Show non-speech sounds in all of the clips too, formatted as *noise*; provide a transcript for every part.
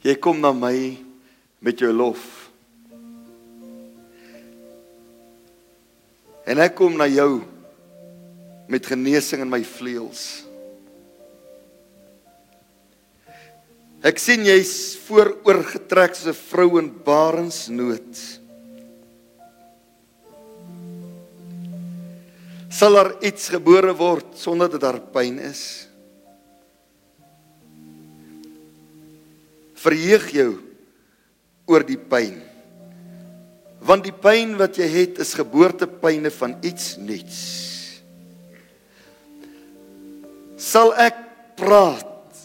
Jy kom na my met jou lof. En ek kom na jou met genesing in my vleuels. Ek sien jy's vooroorgetrek soos 'n vrou in barensnood. Sal daar iets gebore word sonder dat daar pyn is? Verheug jou oor die pyn. Want die pyn wat jy het is geboortepyne van iets nuuts. Sal ek praat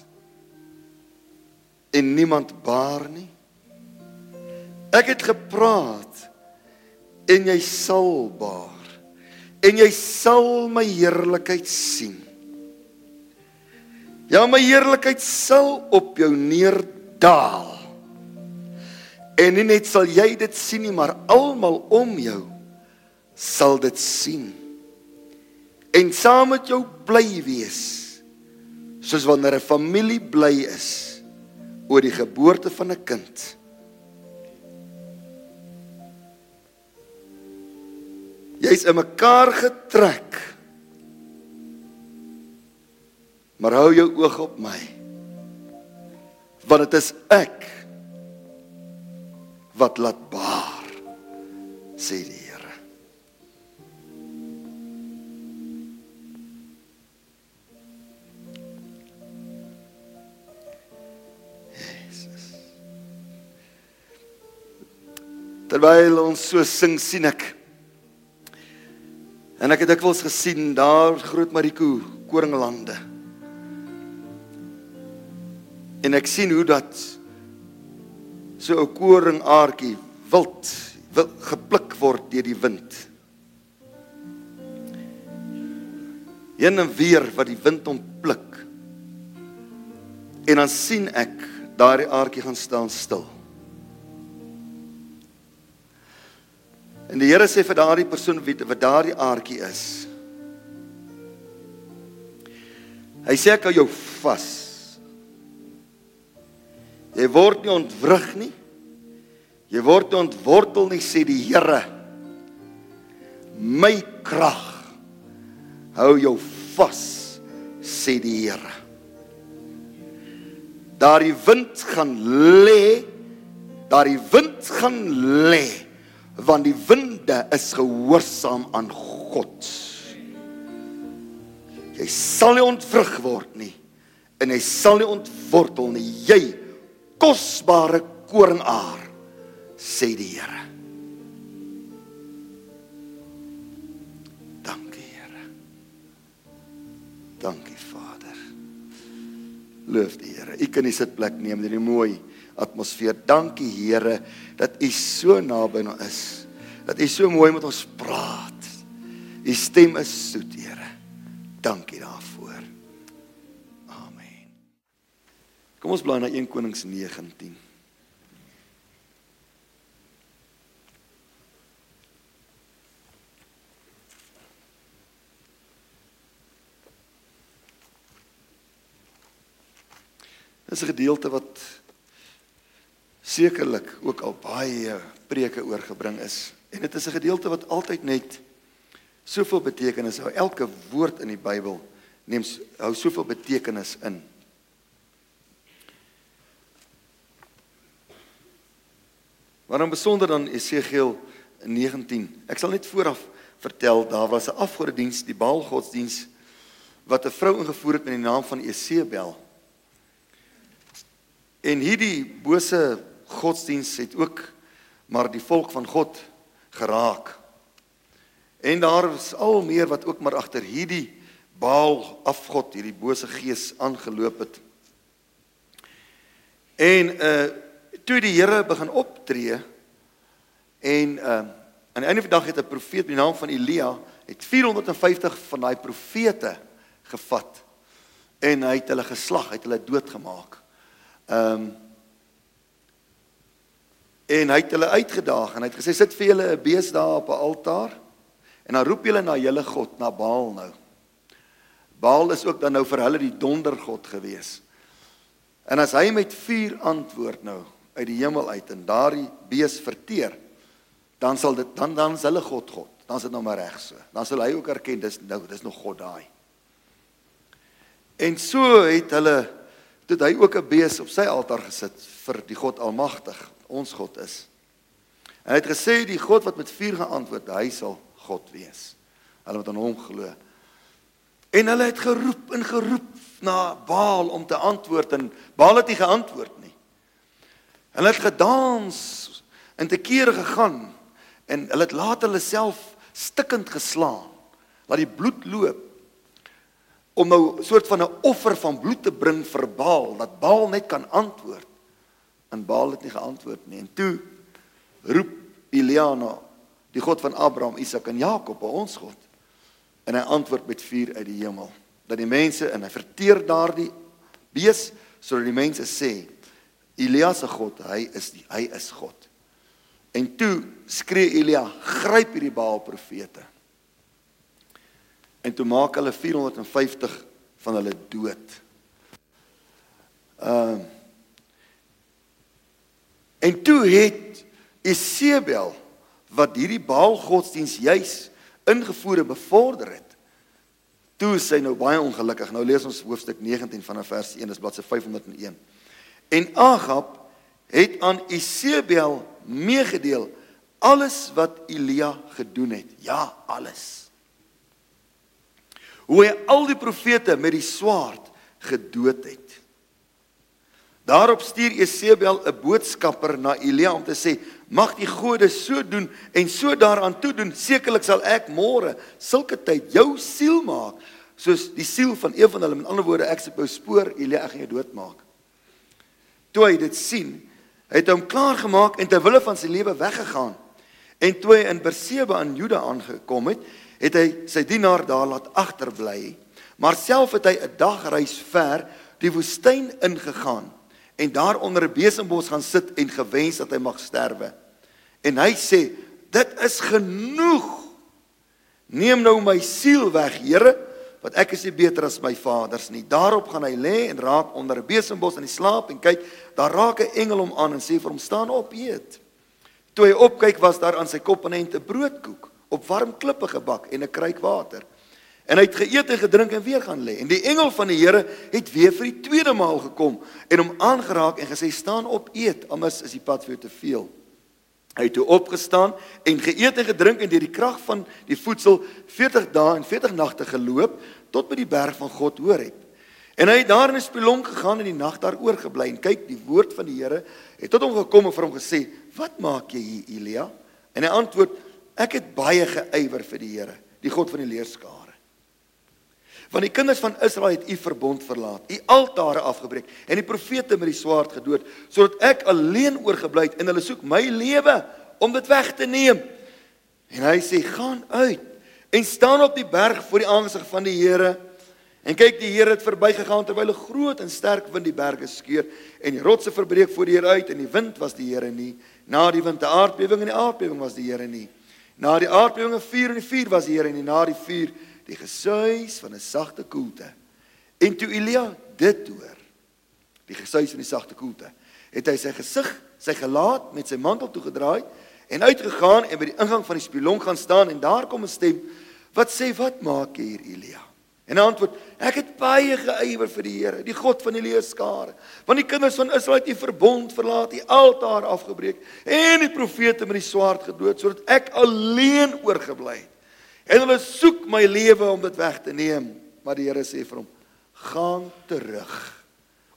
en niemand baar nie? Ek het gepraat en jy sal baar en jy sal my heerlikheid sien. Ja, my heerlikheid sal op jou neerdaal. En nie net sal jy dit sien nie, maar almal om jou sal dit sien. En saam met jou bly wees. Soos wanneer 'n familie bly is oor die geboorte van 'n kind. Jy's in mekaar getrek. Maar hou jou oog op my. Want dit is ek wat laat baar sê die Here. Jesus. Terwyl ons so sing sien ek en ek het dikwels gesien daar groot Mariko koringlande. En ek sien hoe dat so 'n koringaartjie wild, wild gepluk word deur die wind. Heen en weer wat die wind hom pluk. En dan sien ek daardie aartjie gaan staan stil. En die Here sê vir daardie persoon wie wat daardie aartjie is. Hy sê ek hou jou vas. Jy word nie ontwrig nie. Jy word nie ontwortel nie sê die Here. My krag hou jou vas sê die Here. Daardie wind gaan lê. Daardie wind gaan lê want die winde is gehoorsaam aan God. Jy sal nie ontvrug word nie en hy sal nie ontwortel nie. Jy kosbare koringaar sê die Here. Dankie Here. Dankie Vader. Loof die Here. U kan die sitplek neem in die mooi atmosfeer. Dankie Here dat U so naby aan ons is. Dat U so mooi met ons praat. U stem is soet, Here. Dankie daarvoor. Kom ons blaai na 1 Konings 19. Dis 'n gedeelte wat sekerlik ook al baie preke oorgebring is. En dit is 'n gedeelte wat altyd net soveel betekenis hou. Elke woord in die Bybel neem hou soveel betekenis in. Waarom besonder dan Esegiel 19? Ek sal net vooraf vertel daar was 'n afgodediens, die Baal godsdiens wat 'n vrou ingevoer het met die naam van Esebel. En hierdie bose godsdiens het ook maar die volk van God geraak. En daar is al meer wat ook maar agter hierdie Baal afgod, hierdie bose gees aangeloop het. En uh toe die Here begin optree en uh aan die einde van die dag het 'n profeet met die naam van Elia het 450 van daai profete gevat en hy het hulle geslag, hy het hulle doodgemaak. Ehm um, en hy het hulle uitgedaag en hy het gesê sit vir julle 'n bees daar op 'n altaar en dan roep julle na julle god na Baal nou. Baal is ook dan nou vir hulle die dondergod gewees. En as hy met vuur antwoord nou uit die hemel uit en daardie bees verteer, dan sal dit dan dan is hulle God God. Dan is dit nou maar reg so. Dan sal hy ook erken dis nou dis nog God daai. En so het hulle toe hy ook 'n bees op sy altaar gesit vir die God Almagtig, ons God is. En hy het gesê die God wat met vuur geantwoord, hy sal God wees. Hulle moet aan hom glo. En hulle het geroep en geroep na Baal om te antwoord en Baal het nie geantwoord nie. Hulle het gedans en te kere gegaan en hulle het later hulle self stikkend geslaan. Laat die bloed loop om nou 'n soort van 'n offer van bloed te bring vir Baal dat Baal net kan antwoord. En Baal het nie geantwoord nie. En toe roep Eliana, die God van Abraham, Isak en Jakob, ons God. En hy antwoord met vuur uit die hemel dat die mense en hy verteer daardie bees sodat die mense sê Elia se God, hy is die hy is God. En toe skree Elia, gryp hierdie Baal profete. En toe maak hulle 450 van hulle dood. Ehm uh, En toe het Isebel wat hierdie Baal godsdiens juis ingevoer en bevorder het Toe is hy nou baie ongelukkig. Nou lees ons hoofstuk 19 vanaf vers 1, dis bladsy 501. En Agab het aan Isebel meegedeel alles wat Elia gedoen het. Ja, alles. Hoe hy al die profete met die swaard gedood het. Daarop stuur Isebel 'n boodskapper na Elia om te sê: "Mag die gode so doen en so daaraan toe doen, sekerlik sal ek môre sulke tyd jou siel maak soos die siel van een van hulle. Met ander woorde, ek sê jou spoor, Elia, ek gaan jou doodmaak." Toe hy dit sien, het hom klaar gemaak en ter wille van sy lewe weggegaan. En toe hy in Berseba in Juda aangekom het, het hy sy dienaar daar laat agterbly, maar self het hy 'n dag reis ver die woestyn ingegaan en daar onder 'n besembos gaan sit en gewens dat hy mag sterwe. En hy sê, dit is genoeg. Neem nou my siel weg, Here, want ek is nie beter as my vaders nie. Daarop gaan hy lê en raak onder 'n besembos in die slaap en kyk, daar raak 'n engel hom aan en sê vir hom: "Staan op, eet." Toe hy opkyk, was daar aan sy kop 'n ente broodkoek op warm klippe gebak en 'n kruik water. En hy het geëet en gedrink en weer gaan lê. En die engel van die Here het weer vir die tweede maal gekom en hom aangeraak en gesê: "Staan op, eet, anders is die pad vir jou te veel." Hy het opgestaan en geëet en gedrink en deur die krag van die voedsel 40 dae en 40 nagte geloop tot by die berg van God hoor het. En hy het daar in 'n spelonk gegaan en die nag daar oorgebly en kyk die woord van die Here het tot hom gekom en vir hom gesê: "Wat maak jy hier, Elia?" En hy antwoord: "Ek het baie geëiwer vir die Here, die God van die leerskare." Want die kinders van Israel het u verbond verlaat, u altare afgebreek en die profete met die swaard gedood, sodat ek alleen oorgebly het en hulle soek my lewe om dit weg te neem. En hy sê: "Gaan uit en staan op die berg voor die aangesig van die Here." En kyk, die Here het verbygegaan terwyl 'n groot en sterk wind die berge skeur en die rotse verbreek voor die Here uit en die wind was die Here nie. Na die wind 'n aardbewing en die aardbewing was die Here nie. Na die aardbewing 'n vuur en die vuur was die Here nie. Na die vuur die gesuis van 'n sagte koelte. En toe Elia dit hoor, die gesuis van die sagte koelte, het hy sy gesig, sy gelaat met sy mantel toegedraai en uitgegaan en by die ingang van die spilong gaan staan en daar kom 'n stem wat sê: "Wat maak jy hier, Elia?" En antwoord: "Ek het baie geëiwer vir die Here, die God van die leerskare, want die kinders van Israel het u verbond verlaat, die altaar afgebreek en die profete met die swaard gedood sodat ek alleen oorgebly het." En hulle soek my lewe om dit weg te neem, maar die Here sê vir hom: "Gaan terug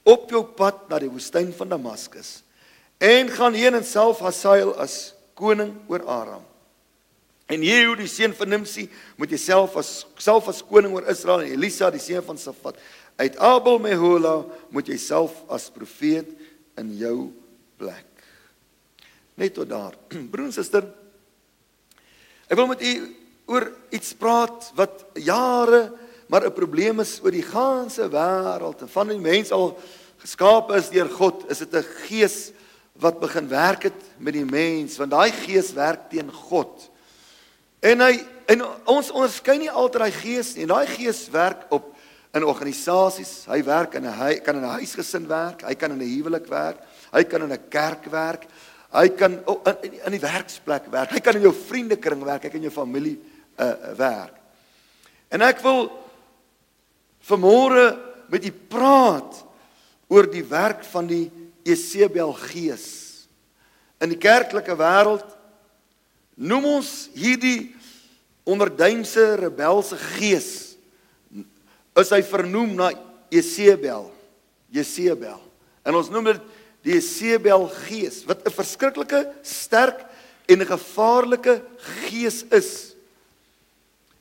op jou pad na die woestyn van Damaskus en gaan heen en self Hasael as koning oor Aram. En Jehu die seun van Nimsi moet jouself as self as koning oor Israel en Elisa die seun van Safat uit Abel Mehola moet jouself as profeet in jou plek. Net tot daar. *clears throat* Broer en suster, ek wil met u oor iets praat wat jare maar 'n probleem is oor die ganse wêreld en van die mense al geskaap is deur God, is dit 'n gees wat begin werk het met die mens, want daai gees werk teen God. En hy en ons onderskei nie altyd daai gees nie. Daai gees werk op in organisasies, hy werk in 'n hy kan in 'n huisgesin werk, hy kan in 'n huwelik werk, hy kan in 'n kerk werk, hy kan oh, in, in die werksplek werk, hy kan in jou vriendekring werk, hy kan in jou familie uh, werk. En ek wil vanmôre met u praat oor die werk van die Jesebel gees. In die kerklike wêreld noem ons hierdie onderdeinse rebelse gees is hy vernoem na Jesebel. Jesebel. En ons noem dit die Jesebel gees wat 'n verskriklike sterk en 'n gevaarlike gees is.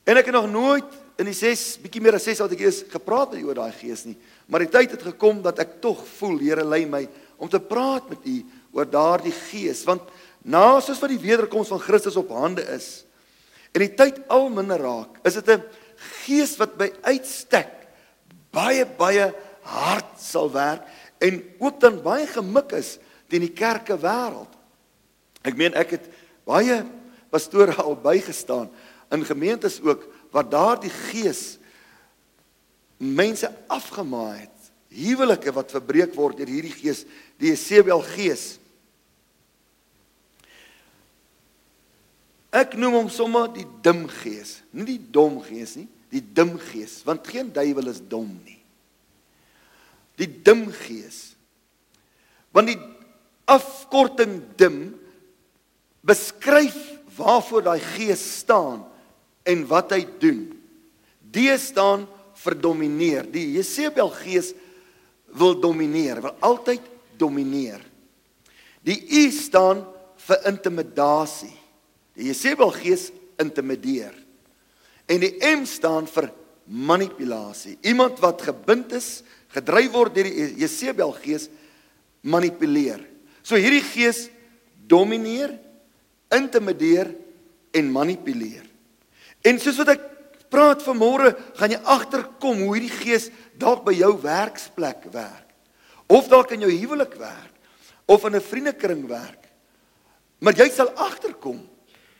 En ek het nog nooit in die 6 bietjie meer as 6 wat ek eers gepraat het oor daai gees nie, maar die tyd het gekom dat ek tog voel Here lei my om te praat met u oor daardie gees want na soos wat die wederkoms van Christus op hande is en die tyd al minder raak, is dit 'n gees wat by uitstek baie baie hard sal werk en ook dan baie gemik is teen die kerke wêreld. Ek meen ek het baie pastore *laughs* al bygestaan in gemeentes ook waar daardie gees mense afgemaai het. Huwelike wat verbreek word deur hierdie gees, die Jezebel gees. Ek noem hom sommer die dim gees, nie die dom gees nie, die dim gees, want geen duiwel is dom nie. Die dim gees. Want die afkorting dim beskryf waarvoor daai gees staan en wat hy doen. D staan vir domineer. Die Jezebel gees wil domineer, wil altyd domineer. Die U staan vir intimidasie. Die Jezebel gees intimideer. En die M staan vir manipulasie. Iemand wat gebind is, gedryf word deur die Jezebel gees manipuleer. So hierdie gees domineer, intimideer en manipuleer. En soos wat ek praat vanmôre, gaan jy agterkom hoe hierdie gees dalk by jou werksplek werk. Of dalk in jou huwelik werk of in 'n vriendekring werk. Maar jy sal agterkom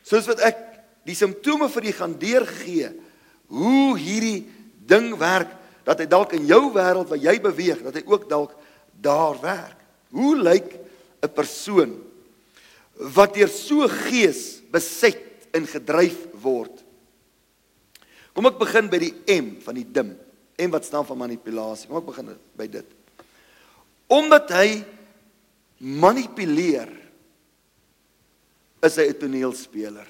soos wat ek die simptome vir u gaan deurgee hoe hierdie ding werk dat hy dalk in jou wêreld waar jy beweeg dat hy ook dalk daar werk. Hoe lyk 'n persoon wat deur so gees beset en gedryf word? Kom ek begin by die M van die dim. M wat staan vir manipulasie. Kom ek begin by dit. Omdat hy manipuleer is hy 'n toneelspeler.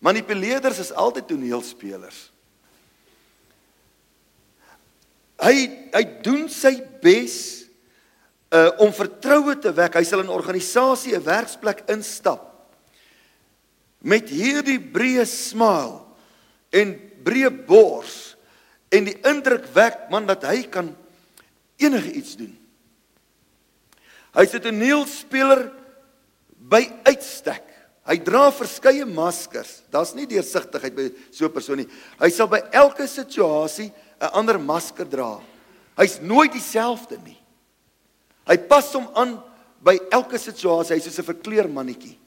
Manipuleerders is altyd toneelspelers. Hy hy doen sy bes uh om vertroue te wek. Hy sal in 'n organisasie 'n werksplek instap met hierdie breë smile en breë bors en die indruk wek man dat hy kan enige iets doen. Hy's 'n toneelspeler by uitstek. Hy dra verskeie maskers. Daar's nie deursigtigheid by so 'n persoon nie. Hy sal by elke situasie 'n ander masker dra. Hy's nooit dieselfde nie. Hy pas hom aan by elke situasie. Hy's soos 'n verkleermannetjie.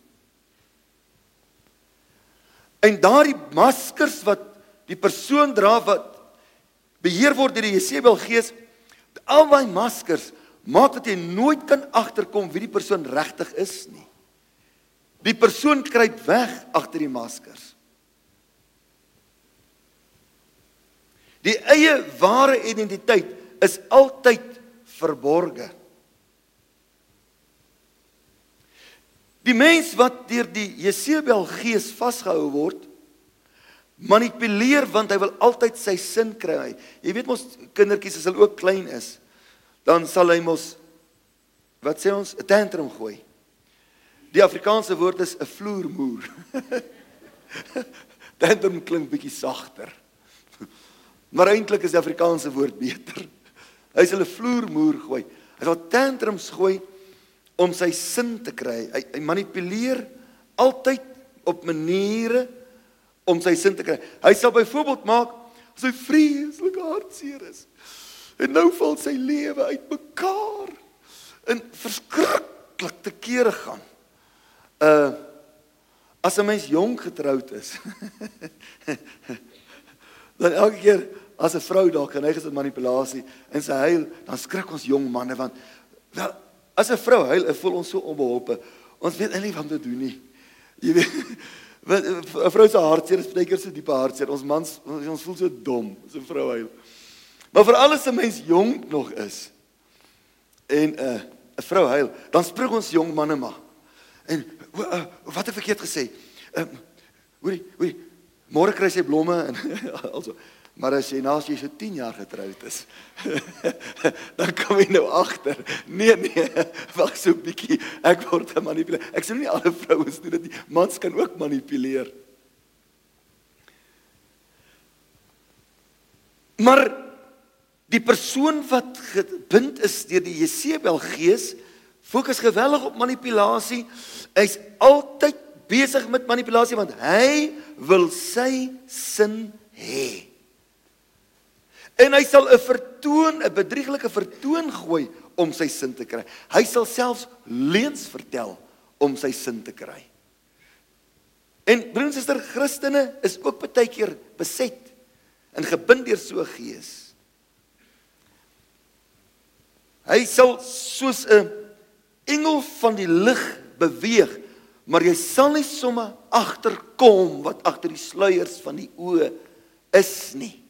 En daardie maskers wat die persoon dra wat beheer word deur die Jezebel gees, al daai maskers maak dat jy nooit kan agterkom wie die persoon regtig is nie. Die persoon kruip weg agter die maskers. Die eie ware identiteit is altyd verborge. Die mens wat deur die Jezebel gees vasgehou word, manipuleer want hy wil altyd sy sin kry. Jy weet mos kindertjies as hulle ook klein is, dan sal hy mos wat sê ons 'n tantrum gooi. Die Afrikaanse woord is 'n vloermoer. *laughs* Tantrum klink bietjie sagter. *laughs* Maar eintlik is die Afrikaanse woord beter. Hy sal 'n vloermoer gooi. Hy sal tantrums gooi om sy sin te kry. Hy, hy manipuleer altyd op maniere om sy sin te kry. Hy sal byvoorbeeld maak as hy vreeslik hartseer is. En nou val sy lewe uitmekaar in verskriklik te kere gaan uh as 'n mens jonk getroud is *laughs* dan elke keer as 'n vrou dalk geneig is tot manipulasie en sy huil, dan skrik ons jong manne want wel as 'n vrou huil, voel ons so onbeholpe. Ons weet eintlik wat om te doen nie. Jy weet *laughs* 'n vrou se hartseer is baie keer so diepe hartseer. Ons mans ons voel so dom as 'n vrou huil. Maar vir alles 'n mens jonk nog is en 'n uh, 'n vrou huil, dan spring ons jong manne maar. En uh, wat het ek verkeerd gesê? Ehm um, hoorie, hoorie. Môre kry sy blomme en *laughs* also Maar as jy naas jy so 10 jaar getroud is, *laughs* dan kom jy nou agter. Nee nee, wag so 'n bietjie. Ek word gemanipuleer. Ek sê nie alle vrouens doen dit nie. Mans kan ook manipuleer. Maar die persoon wat gebind is deur die Jesebel gees, fokus geweldig op manipulasie. Hy's altyd besig met manipulasie want hy wil sy sin hê. En hy sal 'n vertoon, 'n bedrieglike vertoon gooi om sy sin te kry. Hy sal selfs leuns vertel om sy sin te kry. En broers en susters, Christene is ook baie keer beset en gebind deur so 'n gees. Hy sal soos 'n engel van die lig beweeg, maar jy sal nie sommer agterkom wat agter die sluiers van die oë is nie.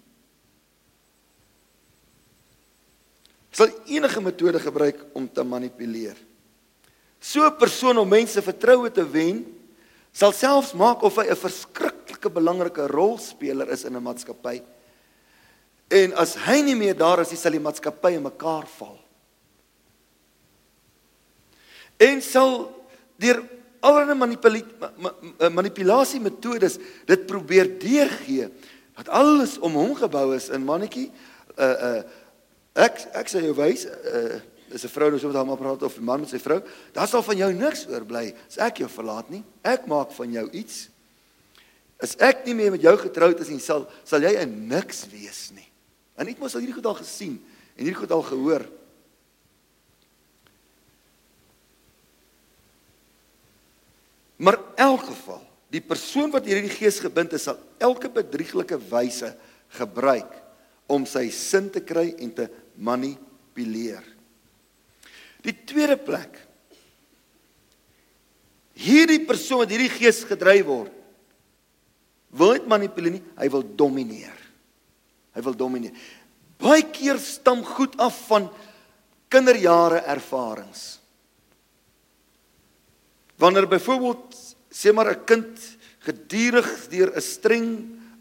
Sal enige metode gebruik om te manipuleer. So 'n persoon om mense vertroue te wen, sal selfs maak of hy 'n verskriklike belangrike rolspeler is in 'n maatskappy. En as hy nie meer daar is, sal die maatskappy in mekaar val. En sal deur allerlei manipulasie metodes dit probeer deurgee dat alles om hom gebou is in mannetjie 'n uh, 'n uh, Ek ek sê jou wys, uh, is 'n vrou nou so met hom praat of 'n man met sy vrou, daar sal van jou niks oorbly as ek jou verlaat nie. Ek maak van jou iets. As ek nie meer met jou getroud is nie, sal sal jy 'n niks wees nie. En ek moes al hierdie goed al gesien en hierdie goed al gehoor. Maar in elk geval, die persoon wat hierdie gees gebind is, sal elke bedrieglike wyse gebruik om sy sin te kry en te manipuleer. Die tweede plek. Hierdie persoon wat hierdie gees gedryf word, wil nie manipuleer nie, hy wil domineer. Hy wil domineer. Baie keer stam goed af van kinderjare ervarings. Wanneer byvoorbeeld sê maar 'n kind gedurig deur 'n streng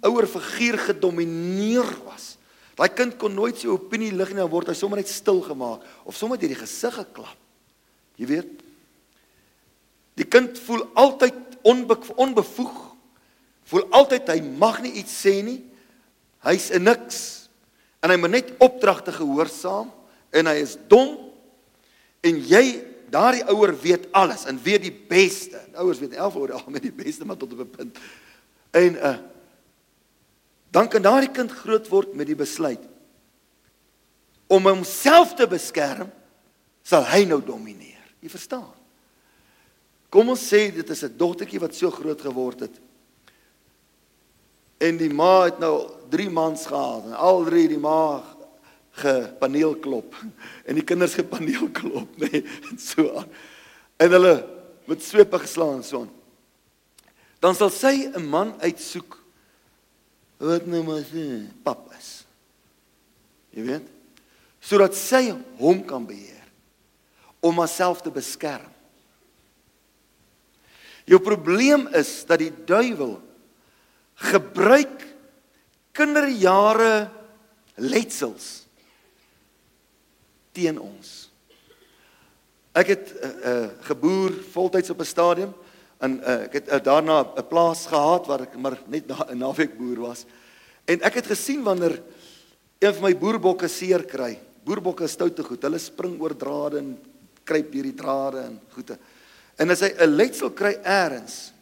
ouer figuur gedomeineer was, Daai kind kon nooit sy opinie lig nie, dan word hy sommer net stil gemaak of sommer deur die gesig geklap. Jy weet? Die kind voel altyd onbe onbevoeg. Voel altyd hy mag nie iets sê nie. Hy's 'n niks. En hy moet net opdragte gehoorsaam en hy is dom. En jy, daardie ouer weet alles en weet die beste. Ouers weet 11 oor al met die beste maar tot op 'n punt. En uh, dan kan daardie kind groot word met die besluit om homself te beskerm sal hy nou domineer. Jy verstaan? Kom ons sê dit is 'n dogtertjie wat so groot geword het. En die ma het nou 3 maande gehad en al drie die ma gepaneel klop *laughs* en die kinders gepaneel klop nê *laughs* nee, en so aan. En hulle met swepe geslaan so aan. Dan sal sy 'n man uitsoek wat nou maar sê pap is. Jy weet? Sodat sy hom kan beheer om homself te beskerm. Jou probleem is dat die duiwel gebruik kinderjare letsels teen ons. Ek het 'n uh, uh, geboer voltyds op 'n stadium en uh, ek het uh, daarna 'n plaas gehad waar ek maar net 'n naweek boer was. En ek het gesien wanneer een van my boerbokke seer kry. Boerbokke is stoute goed. Hulle spring oor drade en kruip deur die drade en goeie. En as hy 'n letsel kry eers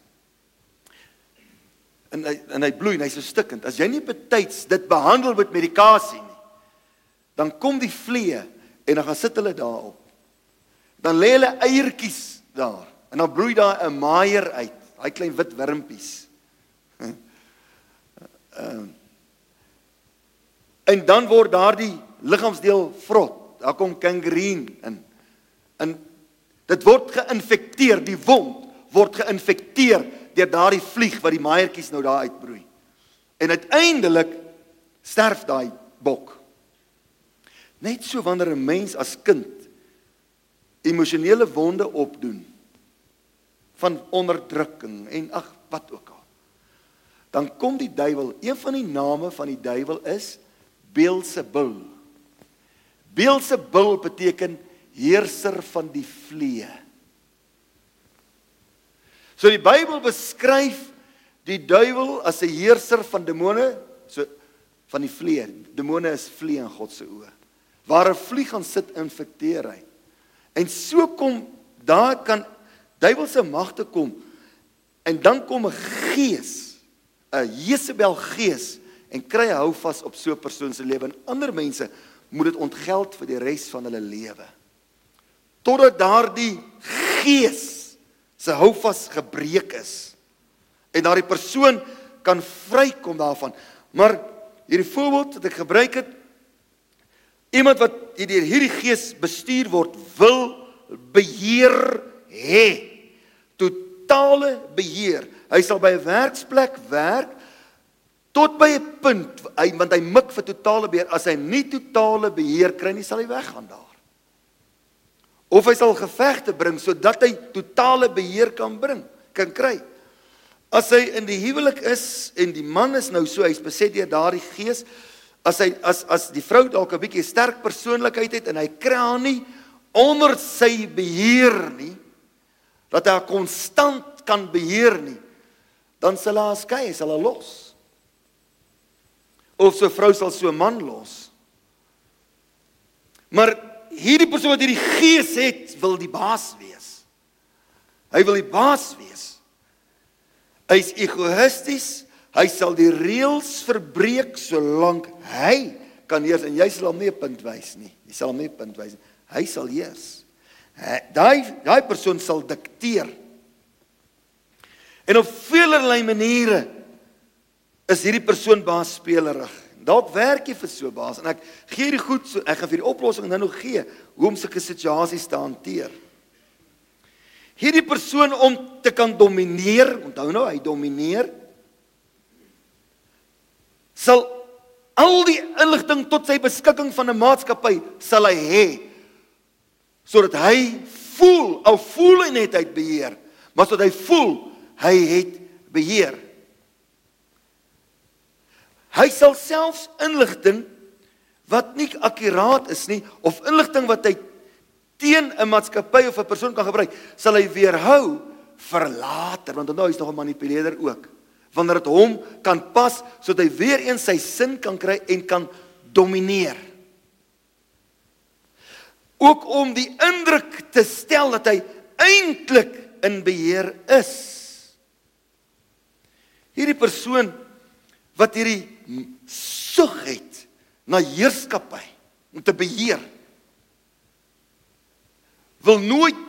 en hy en hy bloei en hy's so stikkend. As jy nie betyds dit behandel met medikasie nie, dan kom die vliee en dan gaan sit hulle daarop. Dan lê hulle eiertjies daar en dan broei daar 'n maaier uit, daai klein wit wurmpies. *laughs* Ehm En dan word daardie liggaamsdeel vrot. Daar kom gangreen in. En dit word geïnfekteer, die wond word geïnfekteer deur daardie vlieg wat die maaiertjies nou daar uitbroei. En uiteindelik sterf daai bok. Net so wanneer 'n mens as kind emosionele wonde opdoen van onderdrukking en ag wat ook al. Dan kom die duiwel, een van die name van die duiwel is Beelzebul. Beelzebul beteken heerser van die vlee. So die Bybel beskryf die duiwel as 'n heerser van demone, so van die vlee. Demone is vlee in God se oë. Waar 'n vlieg gaan sit infekteer hy. En so kom daar kan duiwelse magte kom en dan kom 'n gees, 'n Jezebel gees en kry hou vas op so 'n persoon se lewe en ander mense moet dit ontgeld vir die res van hulle lewe. Totdat daardie gees se houvas gebreek is en daardie persoon kan vrykom daarvan. Maar hierdie voorbeeld wat ek gebruik het iemand wat deur hierdie gees bestuur word wil beheer hê. Totale beheer. Hy sal by 'n werksplek werk tot by 'n punt hy want hy mik vir totale beheer. As hy nie totale beheer kry nie, sal hy weggaan daar of hy sal gevegte bring sodat hy totale beheer kan bring, kan kry. As hy in die huwelik is en die man is nou so hy's beset deur daardie gees, as hy as as die vrou dalk 'n bietjie sterk persoonlikheid het en hy kry haar nie onder sy beheer nie, dat hy haar konstant kan beheer nie, dan sal haar skei, sal haar los. Of so 'n vrou sal so 'n man los. Maar hierdie persoon wat hierdie gees het, wil die baas wees. Hy wil die baas wees. Hy's egoïsties. Hy sal die reëls verbreek solank hy kan heers en jy sal hom nie 'n punt wys nie. Jy sal hom nie 'n punt wys nie. Hy sal heers. Daai daai persoon sal dikteer. En op veelerlei maniere is hierdie persoon baasspeelerig. Dalk werk jy vir so baas en ek gee hierdie goed so ek gaan vir die oplossing nou nog gee hoe om sulke situasies te hanteer. Hierdie persoon om te kan domineer, onthou nou hy domineer sal al die inligting tot sy beskikking van 'n maatskappy sal hy hê sodat hy voel, ou voel hy net uit beheer, maar sodat hy voel hy het beheer. Hy sal selfs inligting wat nie akkuraat is nie of inligting wat hy teen 'n maatskappy of 'n persoon kan gebruik, sal hy weerhou vir later want onthou hy's nog 'n manipuleerder ook. Wanneer dit hom kan pas sodat hy weer eens sy sin kan kry en kan domineer. Ook om die indruk te stel dat hy eintlik in beheer is. Hierdie persoon wat hierdie sug het na heerskappy om te beheer wil nooit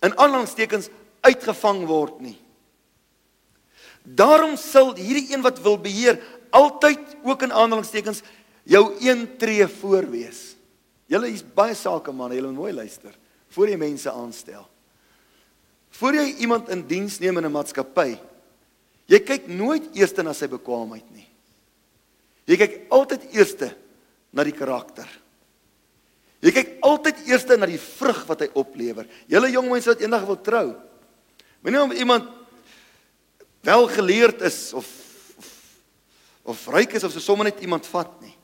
in aanhalingstekens uitgevang word nie. Daarom sal hierdie een wat wil beheer altyd ook in aanhalingstekens jou een tree voor wees. Julle is baie sakemanne, julle moet mooi luister voor jy mense aanstel. Voor jy iemand in diens neem in 'n maatskappy, jy kyk nooit eers na sy bekwaamheid nie. Jy kyk altyd eerste na die karakter. Jy kyk altyd eerste na die vrug wat hy oplewer. Julle jong mense wat eendag wil trou. Moenie om iemand wel geleerd is of of, of ryk is of so sommer net iemand vat nie.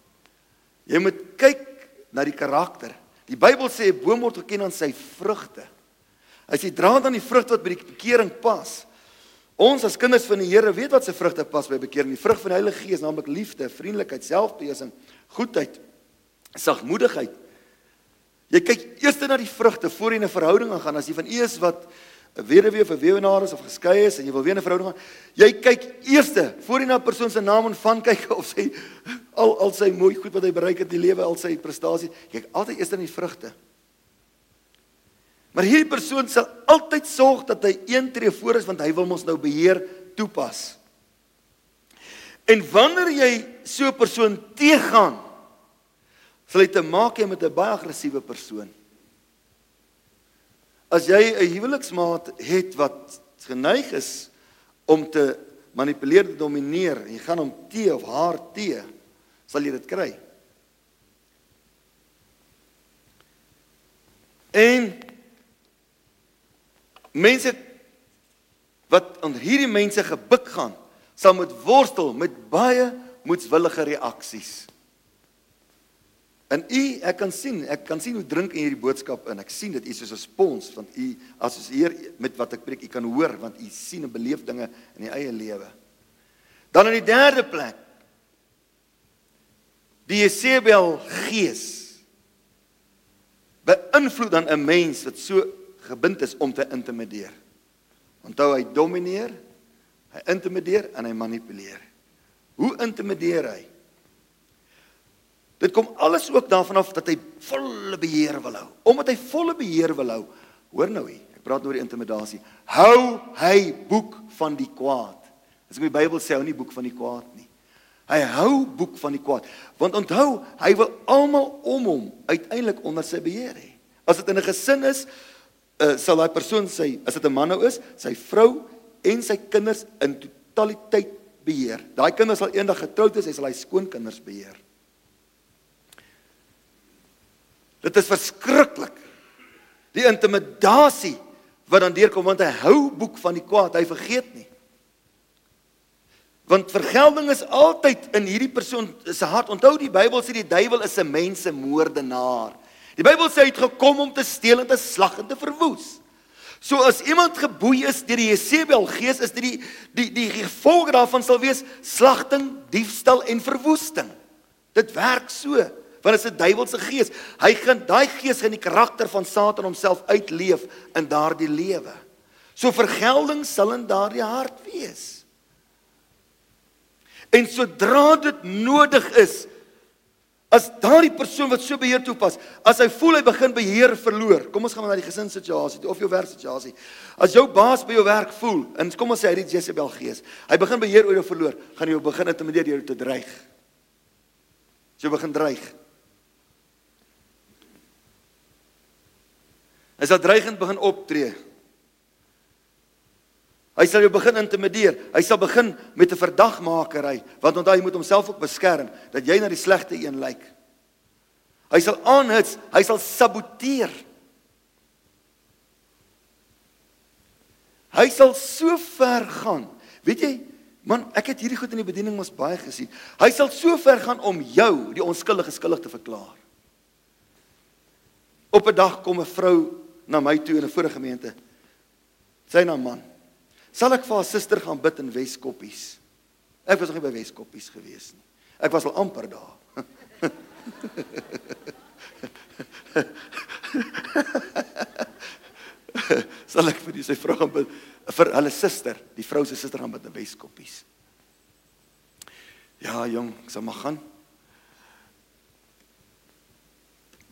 Jy moet kyk na die karakter. Die Bybel sê 'n boom word geken aan sy vrugte. As jy dra dan die vrug wat by die bekering pas, Ons as kinders van die Here weet wat se vrugte pas by bekering. Die vrug van die Heilige Gees, naamlik liefde, vriendelikheid, selfbeheersing, goedheid, sagmoedigheid. Jy kyk eers na die vrugte voor jy 'n verhouding aangaan. As jy van is wat 'n weduwee of 'n weduwnaar is of geskei is en jy wil weer 'n verhouding aan, jy kyk eers voor jy na 'n persoon se naam en van kyk *laughs* of sy al al sy mooi goed wat hy bereik het in die lewe, al sy prestasies, kyk altyd eers na die vrugte. Maar hierdie persoon sal altyd sorg dat hy een tree voor is want hy wil ons nou beheer toepas. En wanneer jy so 'n persoon teëgaan, sal jy te maak hê met 'n baie aggressiewe persoon. As jy 'n huweliksmaat het wat geneig is om te manipuleer, te domineer en jy gaan hom te of haar te, sal jy dit kry. En mense wat aan hierdie mense gebuk gaan, sal moet worstel met baie moedswillige reaksies. En u, ek kan sien, ek kan sien hoe drink in hierdie boodskap in. Ek sien dit u soos 'n spons want u assosieer met wat ek preek, u kan hoor want u sien en beleef dinge in u eie lewe. Dan in die derde plek die Jezebel gees beïnvloed dan 'n mens wat so gebind is om te intimideer. Onthou hy domineer, hy intimideer en hy manipuleer. Hoe intimideer hy? Dit kom alles ook daarvan af dat hy volle beheer wil hou. Omdat hy volle beheer wil hou, hoor nou hier, ek praat nou oor die intimidasie. Hou hy boek van die kwaad. As ek die Bybel sê hou nie boek van die kwaad nie. Hy hou boek van die kwaad. Want onthou, hy wil almal om hom uiteindelik onder sy beheer hê. As dit in 'n gesin is, uh, sal daai persoon sy, as dit 'n man nou is, sy vrou en sy kinders in totaliteit beheer. Daai kinders sal eendag getroud wees, hy sal hy skoonkinders beheer. Dit is verskriklik. Die intimidasie wat dan deurkom want hy hou boek van die kwaad, hy vergeet nie. Want vergelding is altyd in hierdie persoon se hart. Onthou die Bybel sê die duiwel is 'n mensemoordenaar. Die Bybel sê hy het gekom om te steel en te slag en te verwoes. So as iemand geboei is deur die Jezebel gees, is dit die die die gevolg daarvan sal wees slagting, diefstal en verwoesting. Dit werk so want is 'n duiwelse gees. Hy gaan daai gees gaan die karakter van Satan homself uitleef in daardie lewe. So vergelding sal in daardie hart wees. En sodra dit nodig is, as daardie persoon wat so beheer toepas, as hy voel hy begin beheer verloor. Kom ons gaan na die gesinssituasie of jou werksituasie. As jou baas by jou werk voel en kom ons sê hy het Jezebel gees, hy begin beheer oor jou verloor, gaan jy jou begin intimideer deur te dreig. Jy begin dreig. Hy sal dreigend begin optree. Hy sal jou begin intimideer. Hy sal begin met 'n verdagmakery, want onthou hy moet homself ook beskerm dat jy na die slegte een lyk. Hy sal aanhits, hy sal saboteer. Hy sal so ver gaan. Weet jy, man, ek het hierdie goed in die bediening mos baie gesien. Hy sal so ver gaan om jou, die onskuldige skuldig te verklaar. Op 'n dag kom 'n vrou na my toe in 'n vorige gemeente. Sy naam man. Sal ek vir haar suster gaan bid in Weskoppies? Ek was nog nie by Weskoppies gewees nie. Ek was al amper daar. *laughs* Sal ek vir die sy vrou gaan bid vir hulle suster, die vrou se suster gaan bid in Weskoppies? Ja, jong, ek sal maar gaan.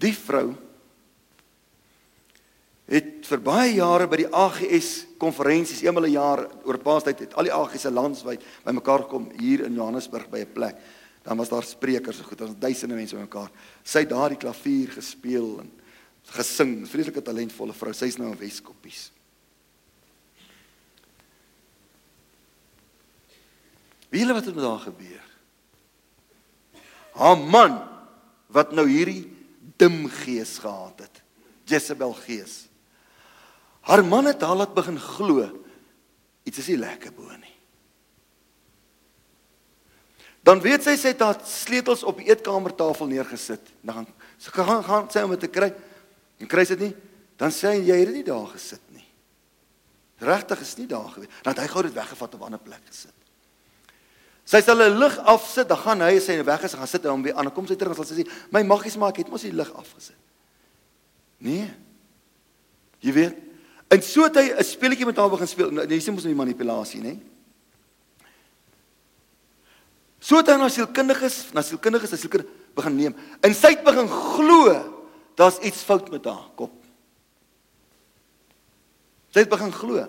Die vrou het vir baie jare by die AGS konferensies eenmal 'n jaar oor Paastyd het al die AGS se landswyd bymekaar gekom hier in Johannesburg by 'n plek. Dan was daar sprekers so goed, was duisende mense bymekaar. Sy het daar die klavier gespeel en gesing. Vreeslike talentvolle vrou. Sy's nou in Weskoppies. Wie hulle wat het met haar gebeur? Haar man wat nou hierdie dim gees gehad het. Jezebel gees. Haar man het haar laat begin glo iets is nie lekker bo nie. Dan weet sy sy het haar sleutels op die eetkamertafel neergesit. Dan sy gaan gaan sy om dit te kry. En kry sy dit nie, dan sê hy jy het dit nie daar gesit nie. Regtig is nie daar gewees. Dan het hy gou dit weggevat op 'n ander plek gesit. Sy sal 'n lig afsit, dan gaan hy sy weg is gaan sit en hom weer aan. Kom sy terug en sal sy sê, "My maggies maar ek het mos die lig afgesit." Nee. Jy weet, En so het hy 'n speletjie met haar begin speel. Nou, jy sien mos nou die manipulasie, nê? So het hy na sielkundiges, na sielkundiges, na sielkundiges begin neem. En sy het begin glo daar's iets fout met haar kop. Sy het begin glo.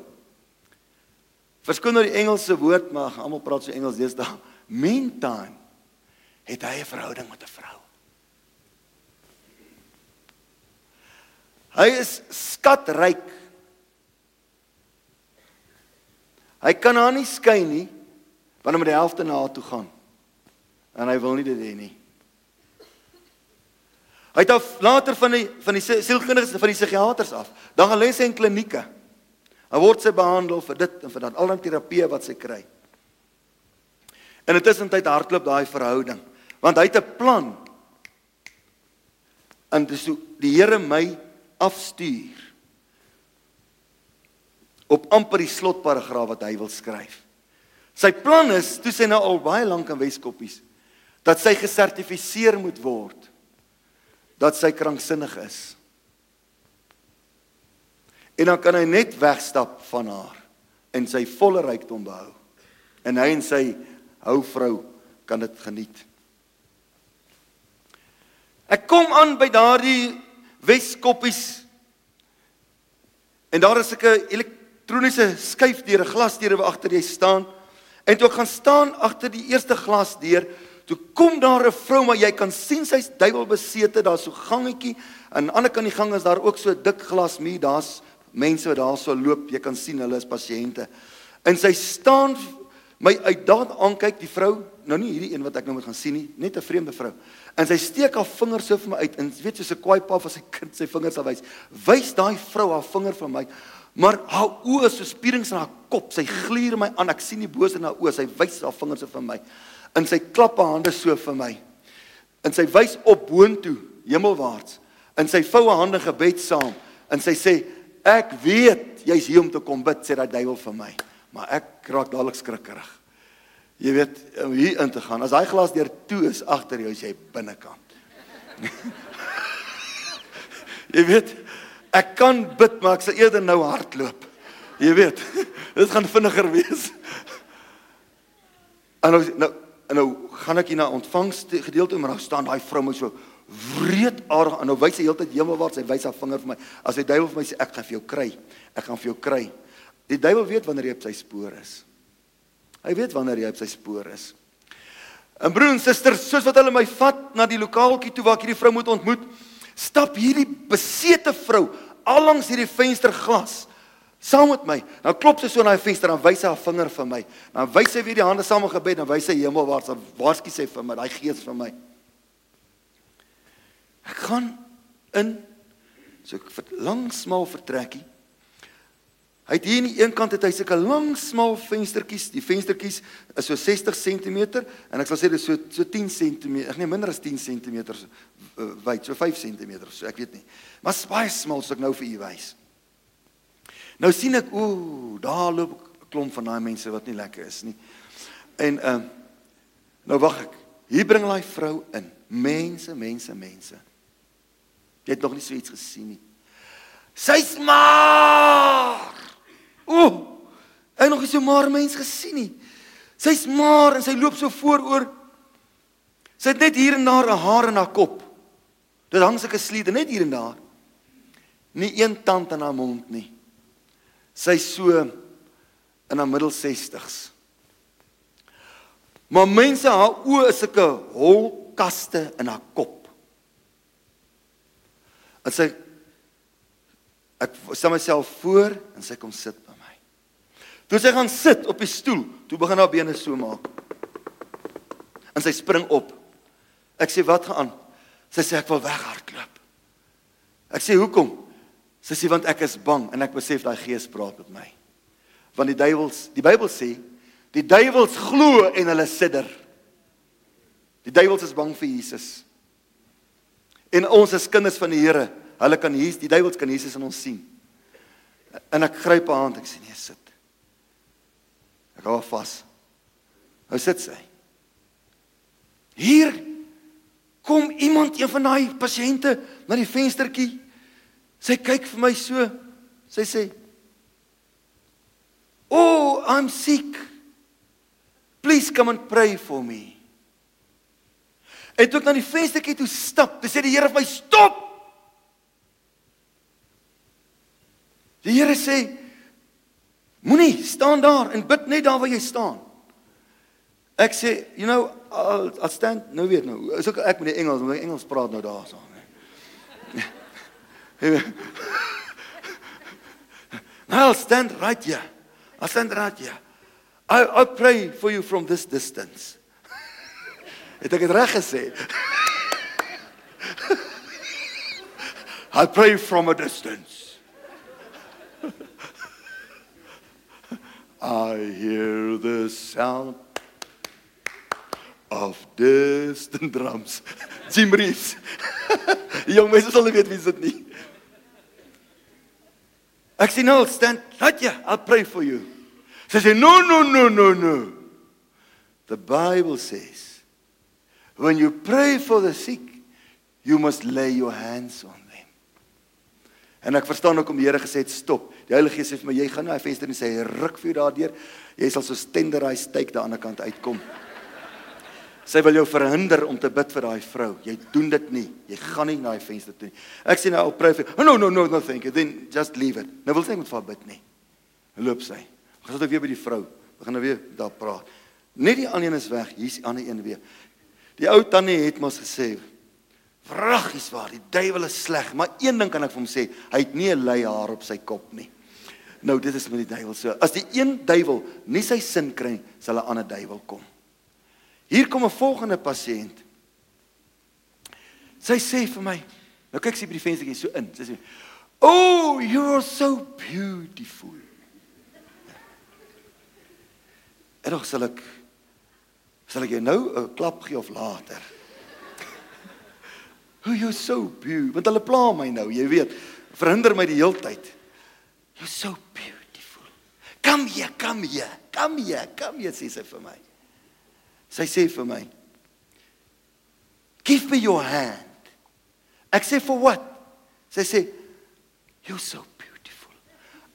Verskoon nou die Engelse woord, maar almal praat so Engels deesdae. meantime het hy 'n verhouding met 'n vrou. Hy is skatryk. Hy kan haar nie skei nie want hy moet die helfte na haar toe gaan. En hy wil nie dit hê nie. Hy het af later van die van die sielkundiges van die psigiaters af. Dan gaan lê sy in klinieke. Hy word sy behandel vir dit en vir dat al die terapie wat sy kry. En intussen tyd hardloop daai verhouding want hy het 'n plan. En dis hoe die Here my afstuur op amper die slotparagraaf wat hy wil skryf. Sy plan is, toe sy nou al baie lank in Weskoppies, dat sy gesertifiseer moet word dat sy kranksinnig is. En dan kan hy net wegstap van haar en sy volle rykdom behou. En hy en sy houvrou kan dit geniet. Ek kom aan by daardie Weskoppies. En daar is 'n elektroniese skuifdeur, 'n glasdeur waar agter jy staan. En toe ek gaan staan agter die eerste glasdeur, Toe kom daar 'n vrou maar jy kan sien sy's duiwelbesete, daar's so gangetjie. Aan die ander kant die gang is daar ook so dik glas muur. Daar's mense wat daar so loop. Jy kan sien hulle is pasiënte. En sy staan my uit daar aankyk die vrou, nou nie hierdie een wat ek nou moet gaan sien nie, net 'n vreemde vrou. En sy steek haar vinger so vir my uit en weet soos 'n kwaai pa vir sy kind sy vingers sal wys. Wys daai vrou haar vinger vir my. Maar haar oë is so spierings in haar kop. Sy gluur my aan. Ek sien die boos in haar oë. Sy wys haar vingers so vir my in sy klappe hande so vir my. En sy wys op boontoe, hemelwaarts. En sy voue hande gebed saam en sy sê ek weet jy's hier om te kom bid sê daai duiwel vir my. Maar ek raak dadelik skrikkerig. Jy weet om hier in te gaan. As daai glas deur toe is agter jou as jy binnekant. *laughs* jy weet ek kan bid maar ek sal eerder nou hardloop. Jy weet, *laughs* dit gaan vinniger wees. En nou nou En nou gaan ek hier na ontvangs gedeelte maar daar staan daai vrou met so wreedaardig en nou wys sy heeltyd hemelwaarts, sy wys haar vinger vir my. As die duiwel vir my sê ek gaan vir jou kry, ek gaan vir jou kry. Die duiwel weet wanneer jy op sy spoor is. Hy weet wanneer jy op sy spoor is. En broer en suster, soos wat hulle my vat na die lokaaltjie toe waar ek hierdie vrou moet ontmoet, stap hierdie besete vrou al langs hierdie vensterglas saam met my. Dan klop sy so na die venster en wys sy haar vinger vir my. Dan wys sy weer die hande saam in gebed en wys sy hemelwaarts en waarsku sy vir my, daai gees vir my. Ek gaan in so 'n lang smal vertrekkie. Hy het hier aan die een kant het hy sulke lang smal venstertjies. Die venstertjies is so 60 cm en ek sal sê dit is so so 10 cm, ek nee minder as 10 cm wyd, so 5 cm, so ek weet nie. Maar baie smal so ek nou vir u wys. Nou sien ek ooh, daar loop 'n klomp van daai mense wat nie lekker is nie. En ehm uh, nou wag ek. Hier bring daai vrou in. Mense, mense, mense. Jy het nog nie so iets gesien nie. Sy's maar. Ooh. Ek nog nie so maar mens gesien nie. Sy's maar en sy loop so vooroor. Sy het net hier en daar 'n haar in haar kop. Dit hang sulke sliede net hier en daar. Nie een tand in haar mond nie. Sy so in haar middel 60s. Maar mense haar oë is sulke holkaste in haar kop. En sy ek stel myself voor en sy kom sit. Toe sy gaan sit op die stoel, toe begin haar bene so maak. En sy spring op. Ek sê wat gaan aan? Sy sê ek wil weghardloop. Ek sê hoekom? Sy sê want ek is bang en ek besef daai gees praat met my. Want die duiwels, die Bybel sê, die duiwels glo en hulle sidder. Die duiwels is bang vir Jesus. En ons as kinders van die Here, hulle kan hier die duiwels kan Jesus in ons sien. En ek gryp haar hand, ek sê nee, sit. Ek hou vas. Hou sit sy. Hier kom iemand een van daai pasiënte na die venstertjie Sy kyk vir my so. Sy sê: "Oh, I'm sick. Please come and pray for me." En toe ek na die venstertjie toe stap, dis sê die Here vir my: "Stop!" Die Here sê: "Moenie staan daar en bid net daar waar jy staan." Ek sê, you know, I'll, I'll stand nou weet nou. Is ook ek met die Engels, my Engels praat nou daarso. *laughs* I'll stand right here. I'll stand right here. I I pray for you from this distance. *laughs* Het ek dit reg gesê? *laughs* I pray from a distance. I hear the sound of distant drums. *laughs* Jim Reeves. *laughs* Jong mense sal nie weet wie dit nie. Ek sê nou, stand, right here. I'll pray for you. Sy sê no no no no no. The Bible says when you pray for the sick, you must lay your hands on. En ek verstaan ook om die Here gesê het stop. Die Heilige Gees sê vir my jy gaan na daai venster en sê hy ruk vir daardeur. Jy sal so tenderized steek aan die ander kant uitkom. Sy wil jou verhinder om te bid vir daai vrou. Jy doen dit nie. Jy gaan nie na daai venster toe nie. Ek sê nou I'll pray you. Oh, no no no no thank you. Then just leave it. Nou wil sy met vir bid nie. Loop sy. Gaan sit ek weer by die vrou. Begin nou weer daar praat. Net die ander een is weg. Hier's die ander een weer. Die ou tannie het mos gesê Vraggies waar, die duiwel is sleg, maar een ding kan ek vir hom sê, hy het nie 'n lei haar op sy kop nie. Nou dit is met die duiwel so. As die een duiwel nie sy sin kry, sal 'n ander duiwel kom. Hier kom 'n volgende pasiënt. Sy sê vir my, nou kyk sy by die venstertjie so in. Sy sê, "Oh, you're so beautiful." En dan sal ek sal ek jou nou 'n klap gee of later. Oh, you're so beautiful. Want hulle pla my nou, jy weet. Verhinder my die heeltyd. You're so beautiful. Come here, come here. Come here, come here, sê sy vir my. Sy sê vir my, "Give me your hand." Ek sê, "For what?" Sy sê, "You're so beautiful.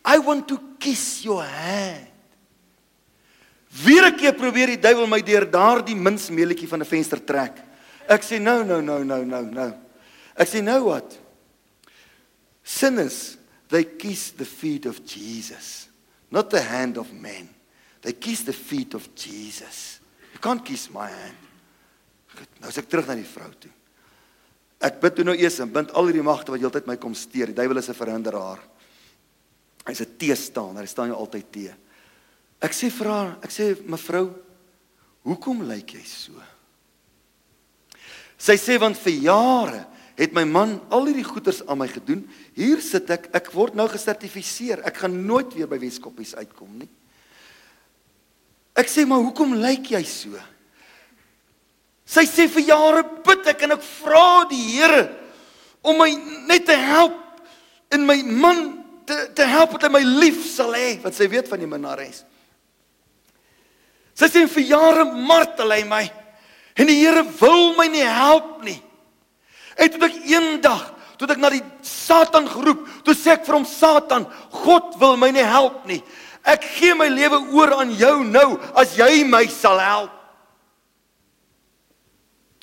I want to kiss your hand." Weer 'n keer probeer die duiwel my deur daardie minsmeeletjie van 'n venster trek. Ek sê, "No, no, no, no, no, no." Ek sê, "Nou wat?" Sinners, they kiss the feet of Jesus, not the hand of man. They kiss the feet of Jesus. You can't kiss my hand. Goed, nou as ek terug na die vrou toe. Ek bid toe nou eers en bind al hierdie magte wat heeltyd my kom steur. Die duiwel is 'n verhinderaar. Hy's 'n teestander. Hy staan jou altyd te. Ek sê vir haar, ek sê mevrou, hoekom lyk jy so? Sy sê want vir jare het my man al hierdie goeders aan my gedoen. Hier sit ek, ek word nou gesertifiseer. Ek gaan nooit weer by Weskoppies uitkom nie. Ek sê maar hoekom lyk jy so? Sy sê vir jare bid ek en ek vra die Here om my net te help in my man te te help hy my lief sal hê wat sy weet van die minares. Sy sê vir jare martel hy my en die Here wil my nie help nie. En toe ek eendag, toe ek na die Satan geroep, toe sê ek vir hom Satan, God wil my nie help nie. Ek gee my lewe oor aan jou nou as jy my sal help.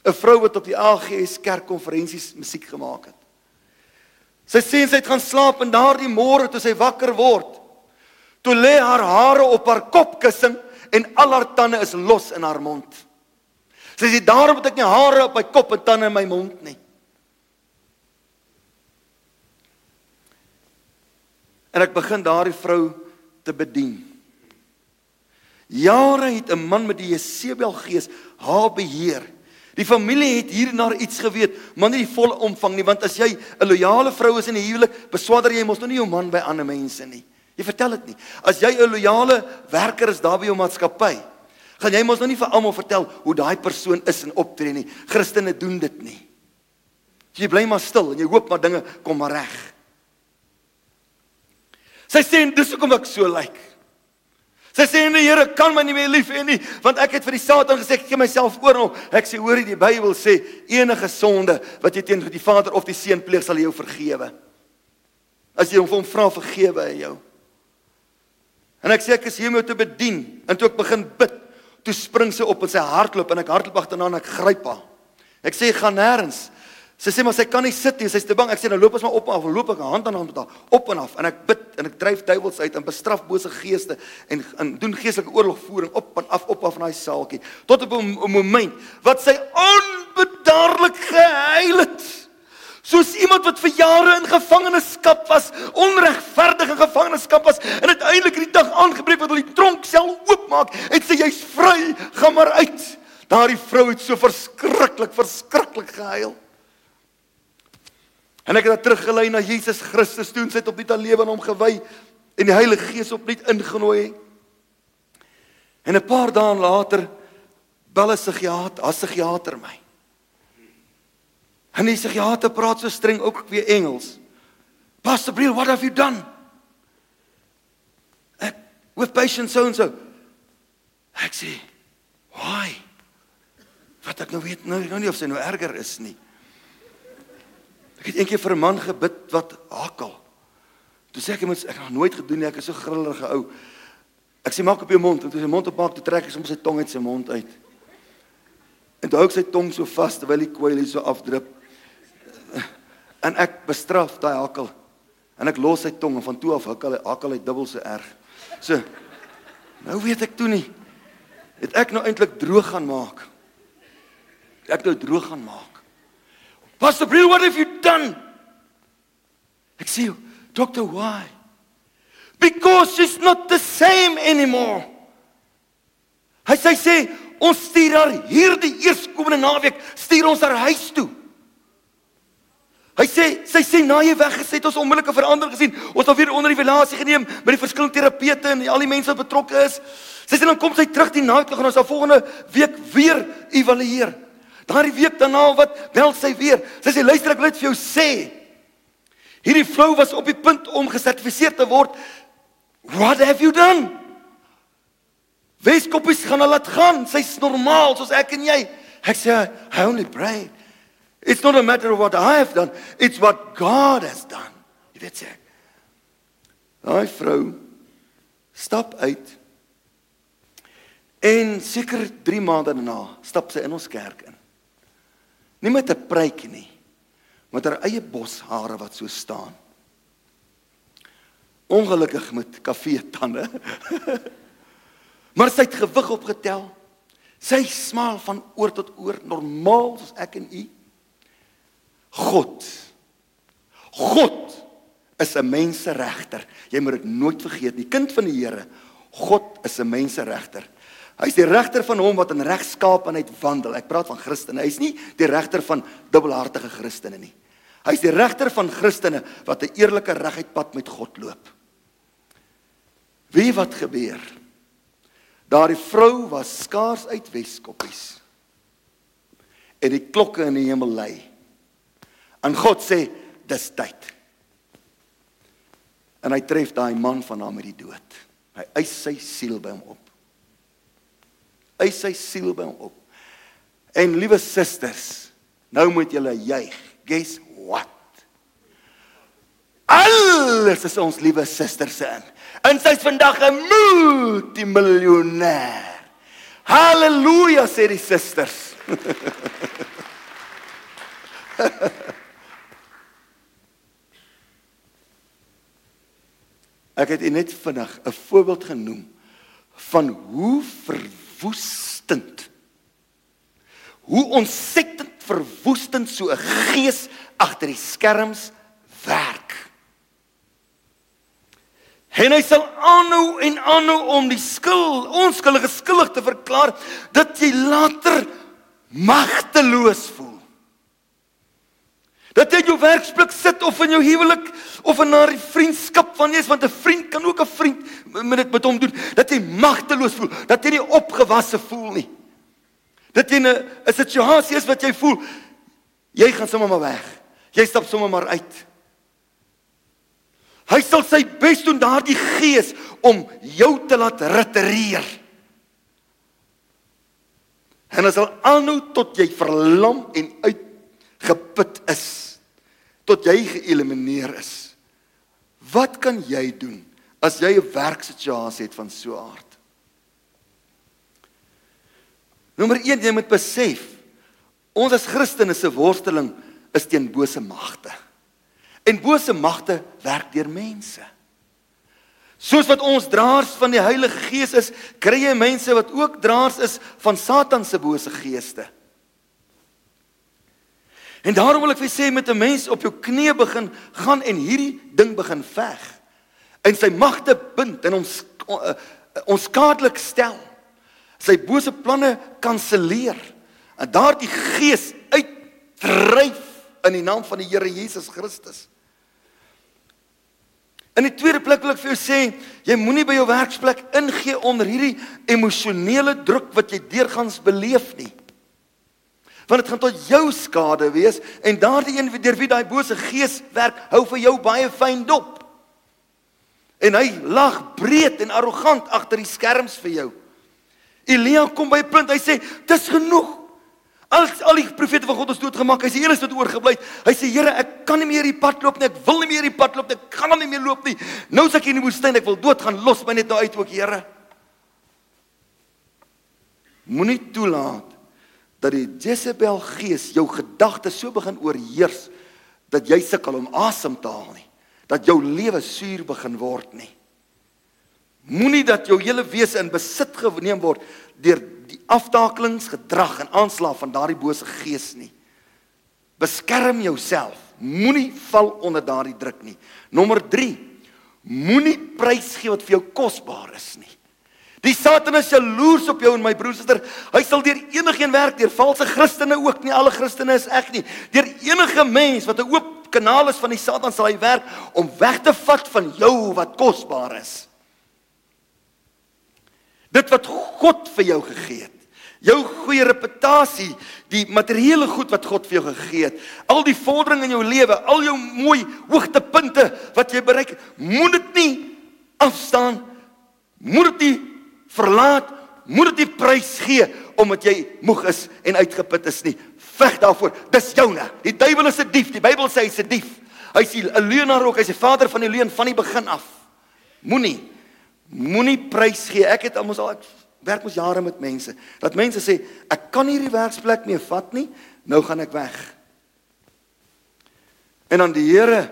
'n Vrou wat op die AGS kerkkonferensies musiek gemaak het. Sy sê sy het gaan slaap en daardie môre toe sy wakker word, toe lê haar hare op haar kopkussing en al haar tande is los in haar mond. Sy sê daarom het ek nie hare op my kop en tande in my mond nie. En ek begin daardie vrou te bedien. Jare het 'n man met die Jesebel gees haar beheer. Die familie het hierna iets geweet, maar nie die volle omvang nie, want as jy 'n loyale vrou is in 'n huwelik, beswader jy mos nou nie jou man by ander mense nie. Jy vertel dit nie. As jy 'n loyale werker is daar by jou maatskappy, gaan jy mos nou nie vir almal vertel hoe daai persoon is en optree nie. Christene doen dit nie. Jy bly maar stil en jy hoop maar dinge kom maar reg. Sy sê dis hoekom ek so lyk. Sy sê die Here kan my nie meer lief hê nie, want ek het vir die Satan gesê ek gee myself oor hom. Ek sê hoor die Bybel sê enige sonde wat jy teen die Vader of die Seun pleeg sal hy jou vergewe. As jy hom vir hom vra vergewe hy jou. En ek sê ek is hier om jou te bedien en toe ek begin bid, toe spring sy op en sy hardloop en ek hardloop agterna en ek gryp haar. Ek sê gaan nêrens. Sy sê maar sy kan nie sit nie, sy's te bang. Ek sê nou loop ons maar op en af, loop ek hand aan hand met haar, op en af en ek bid en ek dryf duiwels uit en bestraf bose geeste en, en doen geestelike oorlogvoering op en af op af in daai saaltjie tot op 'n moment wat sy onbedaarlik gehuil het. Soos iemand wat vir jare in gevangenskap was, onregverdig in gevangenskap was en uiteindelik die dag aangebreek wat hulle die tronksel oopmaak en sê jy's vry, gaan maar uit. Daardie vrou het so verskriklik, verskriklik gehuil. En ek het haar teruggelei na Jesus Christus toe en sy het opnuut haar lewe aan hom gewy en die Heilige Gees opnuut ingenooi. En 'n paar dae later bel 'n psigiater, 'n psigiater my. En die psigiater praat so streng ook weer Engels. Pastor Briel, what have you done? Ek with patient so and so. Ek sê, "Why?" Wat ek nou weet, nou, nou nie of sy nou erger is nie. Ek het eendag vir 'n man gebid wat hakel. Toe sê ek hy moet ek het nooit gedoen nie, ek is so grillige ou. Ek sê maak op jou mond, en toe sy mond opmaak, toe trek ek soms sy tong uit sy mond uit. En toe hou ek sy tong so vas terwyl die kwyl hier so afdrup. En ek bestraf daai hakel. En ek los sy tong en van toe af hakel hy hakel hy dubbel so erg. So nou weet ek toe nie. Het ek nou eintlik droog gaan maak. Ek nou droog gaan maak. Pastor Brill, what have you done? Ek sê, Doctor, why? Because it's not the same anymore. Hy sê sê ons stuur haar hierdie eerskomende naweek stuur ons haar huis toe. Hy sê sy sê na jy weggesit het ons onmiddellike verandering gesien. Ons het weer onder evaluasie geneem by die verskillende terapeute en al die mense wat betrokke is. Sy sê dan kom sy terug die naweek en ons sal volgende week weer evalueer. Daardie week daarna wat bel sy weer. Sy sê luister ek wil net vir jou sê. Hierdie vrou was op die punt om gesertifiseer te word. What have you done? Weskoppies gaan haar laat gaan. Sy's normaal soos ek en jy. Ek sê I only pray. It's not a matter of what I have done. It's what God has done. Jy weet sê. Daai vrou stap uit. En seker 3 maande daarna stap sy in ons kerk in. Nie met 'n pruik nie, met haar eie boshare wat so staan. Ongelukkig met kafee tande. *laughs* maar sy het gewig opgetel. Sy smaal van oor tot oor normaal soos ek en u. God. God is 'n menseregter. Jy moet dit nooit vergeet nie. Kind van die Here. God is 'n menseregter. Hy is die regter van hom wat in regskaapenheid wandel. Ek praat van Christene. Hy's nie die regter van dubbelhartige Christene nie. Hy's die regter van Christene wat 'n eerlike reguit pad met God loop. Wie wat gebeur? Daardie vrou was skaars uit Weskoppies. En die klokke in die hemel lui. En God sê, dis tyd. En hy tref daai man van haar met die dood. Hy eis sy siel by hom op eis sy siel by hom op. En liewe susters, nou moet julle juig. Guess what? Alles is ons liewe susters se in. En sy's vandag 'n multimiljonair. Halleluja sê die susters. *laughs* Ek het net vinnig 'n voorbeeld genoem van hoe ver verwoestend. Hoe ontsettend verwoestend so 'n gees agter die skerms werk. En hy sal aanhou en aanhou om die skuld, onskuldige skuldig te verklaar dat jy later magteloos voel. Dat jy jou werksplek sit of in jou huwelik of in 'n vriendskap van jy's want 'n vriend kan ook 'n vriend met dit met hom doen dat jy magteloos voel, dat jy nie opgewasse voel nie. Dat jy 'n 'n situasie is wat jy voel jy gaan sommer maar weg. Jy stap sommer maar uit. Hy sal sy bes doen daardie gees om jou te laat retireer. En as al aanhou tot jy verlam en uitgeput is tot jy geëlimineer is. Wat kan jy doen as jy 'n werksituasie het van so 'n aard? Nommer 1 jy moet besef ons as Christene se worsteling is teen bose magte. En bose magte werk deur mense. Soos wat ons draers van die Heilige Gees is, kry jy mense wat ook draers is van Satan se bose geeste. En daarom wil ek vir sê met 'n mens op jou knie begin gaan en hierdie ding begin veg. En sy magte bind en ons uh, ons skadelik stel. Sy bose planne kanselleer. En daardie gees uitdryf in die naam van die Here Jesus Christus. In die tweede plek wil ek vir jou sê, jy moenie by jou werksplek ingee onder hierdie emosionele druk wat jy deurgangs beleef nie. Want dit gaan tot jou skade wees en daardie een deur wie daai bose gees werk, hou vir jou baie fyn dop. En hy lag breed en arrogant agter die skerms vir jou. Elia kom by 'n punt, hy sê, "Dis genoeg. Al al die profete van God is doodgemaak. Hy sê een is tot oorgebly. Hy sê Here, ek kan nie meer hierdie pad loop nie. Ek wil nie meer hierdie pad loop nie. Ek gaan hom nie meer loop nie. Nou is ek in die woestyn. Ek wil doodgaan. Los my net nou uit ook, Here. Moenie toelaat dat die Jezebel gees jou gedagtes so begin oorheers dat jy sukkel om asem te haal nie. Dat jou lewe suur begin word nie. Moenie dat jou hele wese in besit geneem word deur die aftakelingsgedrag en aanslag van daardie bose gees nie. Beskerm jouself. Moenie val onder daardie druk nie. Nommer 3. Moenie prys gee wat vir jou kosbaar is nie. Die Satan is jaloers op jou en my broer suster. Hy sal deur enigiemand werk, deur valse Christene ook nie. Alle Christene is ek nie. Deur enige mens wat 'n oop kanaal is van die Satan sal hy werk om weg te vat van jou wat kosbaar is. Dit wat God vir jou gegee het. Jou goeie reputasie, die materiële goed wat God vir jou gegee het, al die vordering in jou lewe, al jou mooi hoogtepunte wat jy bereik, moet dit nie afstaan. Moet dit nie verlaat, moet dit nie prys gee omdat jy moeg is en uitgeput is nie. Veg daarvoor. Dis joune. Die duiwel is 'n dief. Die Bybel sê hy's 'n dief. Hy's 'n leienaar ook. Hy's die vader van die leuen van die begin af. Moenie Moenie prys gee. Ek het almos al ek werk mos jare met mense. Dat mense sê ek kan hierdie werksplek meer vat nie. Nou gaan ek weg. En dan die Here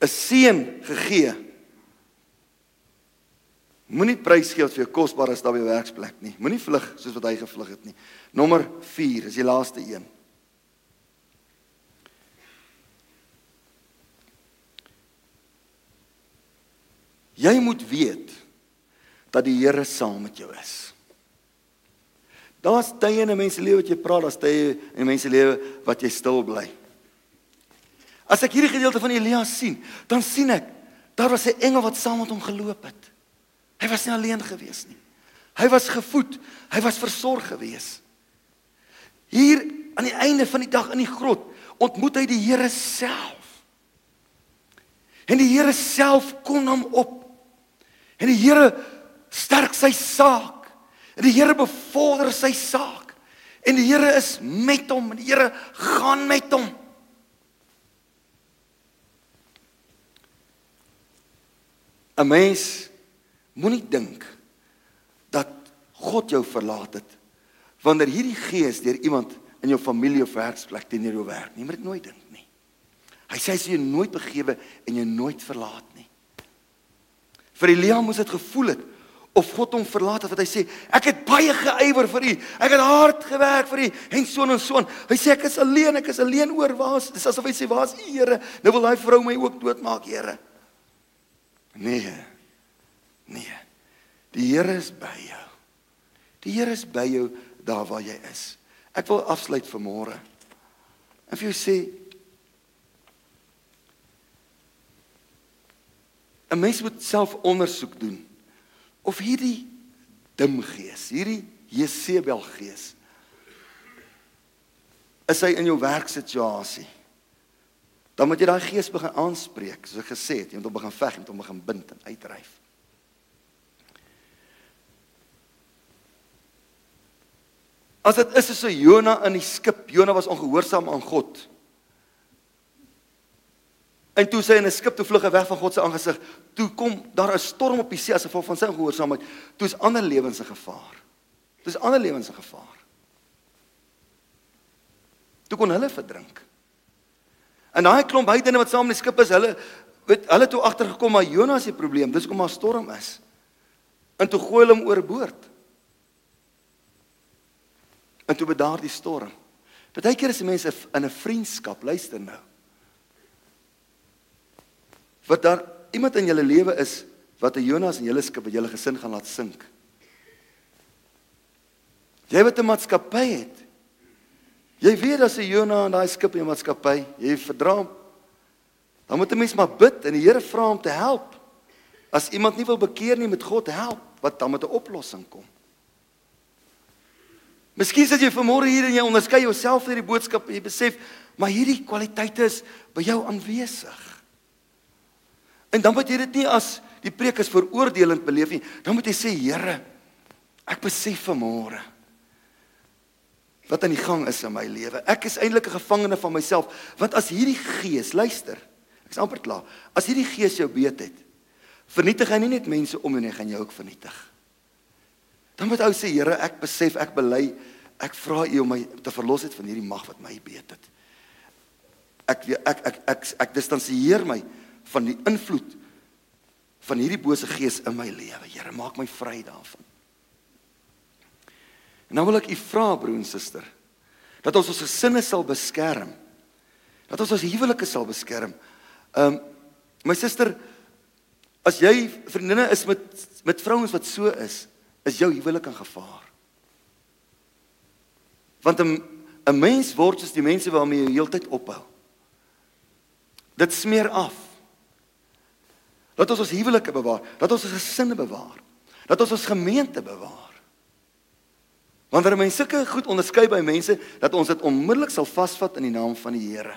'n seën gegee. Moenie prys gee wat vir jou kosbaar is daar by jou werksplek nie. Moenie vlug soos wat hy gevlug het nie. Nommer 4 is die laaste een. Jy moet weet dat die Here saam met jou is. Daar's tye in 'n mens se lewe wat jy praat, daar's tye in 'n mens se lewe wat jy stil bly. As ek hierdie gedeelte van Elia sien, dan sien ek daar was 'n engel wat saam met hom geloop het. Hy was nie alleen gewees nie. Hy was gevoed, hy was versorg gewees. Hier aan die einde van die dag in die grot ontmoet hy die Here self. En die Here self kon hom op. En die Here sterk sy saak. En die Here bevorder sy saak. En die Here is met hom en die Here gaan met hom. A mens moenie dink dat God jou verlaat het wanneer hierdie gees deur iemand in jou familie of werksplek teenoor jou werk. Nie moet dit nooit dink nie. Hy sê jy nooit begewe en jy nooit verlaat nie. Vir Elia moes dit gevoel het of God hom verlaat het wat hy sê ek het baie geywer vir u ek het hard gewerk vir u en so en so hy sê ek is alleen ek is alleen oor waar is dis asof hy sê waar is u Here nou wil daai vrou my ook doodmaak Here nee nee die Here is by jou die Here is by jou daar waar jy is ek wil afsluit vir môre en vir jou sê 'n mens moet self ondersoek doen of hierdie dim gees, hierdie Jesebel gees is hy in jou werksituasie. Dan moet jy daai gees begin aanspreek, soos ek gesê het, jy moet hom begin veg, jy moet hom begin bind en uitdryf. As dit is so Jona in die skip, Jona was ongehoorsaam aan God. En toe sy in 'n skip toe vlug weg van God se aangesig, toe kom daar 'n storm op die see as gevolg van sy ongehoorsaamheid. Toe is ander lewens in gevaar. Dis ander lewens in gevaar. Toe kon hulle verdrink. En daai klomp heidene wat saam in die skip is, hulle weet hulle toe agtergekom maar Jonas se probleem, dis hoekom daar storm is. En toe gooi hulle hom oorboord. En toe bedaar die storm. Partykeer is mense in 'n vriendskap, luister nou. Wat daar iemand in julle lewe is wat 'n Jonas in julle skip, julle gesin gaan laat sink. Jy wat 'n maatskappy het. Jy weet as 'n Jonas in daai skip in 'n maatskappy, jy verdra. Dan moet 'n mens maar bid en die Here vra om te help. As iemand nie wil bekeer nie met God help, wat dan met 'n oplossing kom. Miskien sit jy vanmôre hier en jy onderskei jouself uit die boodskap en jy besef, maar hierdie kwaliteite is by jou aanwesig. En dan moet jy dit nie as die preek is veroordelend beleef nie. Dan moet jy sê, Here, ek besef vanmôre wat aan die gang is in my lewe. Ek is eintlik 'n gevangene van myself, want as hierdie gees, luister, ek's amper klaar. As hierdie gees jou beet het, vernietig hy nie net mense om jou nie, gaan jou ook vernietig. Dan moet ou sê Here, ek besef, ek bely, ek vra U om my te verlos uit van hierdie mag wat my beet het. Ek ek ek ek, ek, ek distansieer my van die invloed van hierdie bose gees in my lewe. Here, maak my vry daarvan. En nou wil ek u vra broer en suster dat ons ons gesinne sal beskerm. Dat ons ons huwelike sal beskerm. Ehm um, my suster as jy vriendinne is met met vrouens wat so is, is jou huwelik in gevaar. Want 'n 'n mens word soos die mense waarmee jy heeltyd ophou. Dit smeer af. Dat ons ons huwelike bewaar, dat ons ons gesinne bewaar, dat ons ons gemeente bewaar. Wanneer mense sulke goed onderskei by mense, dat ons dit onmiddellik sal vasvat in die naam van die Here.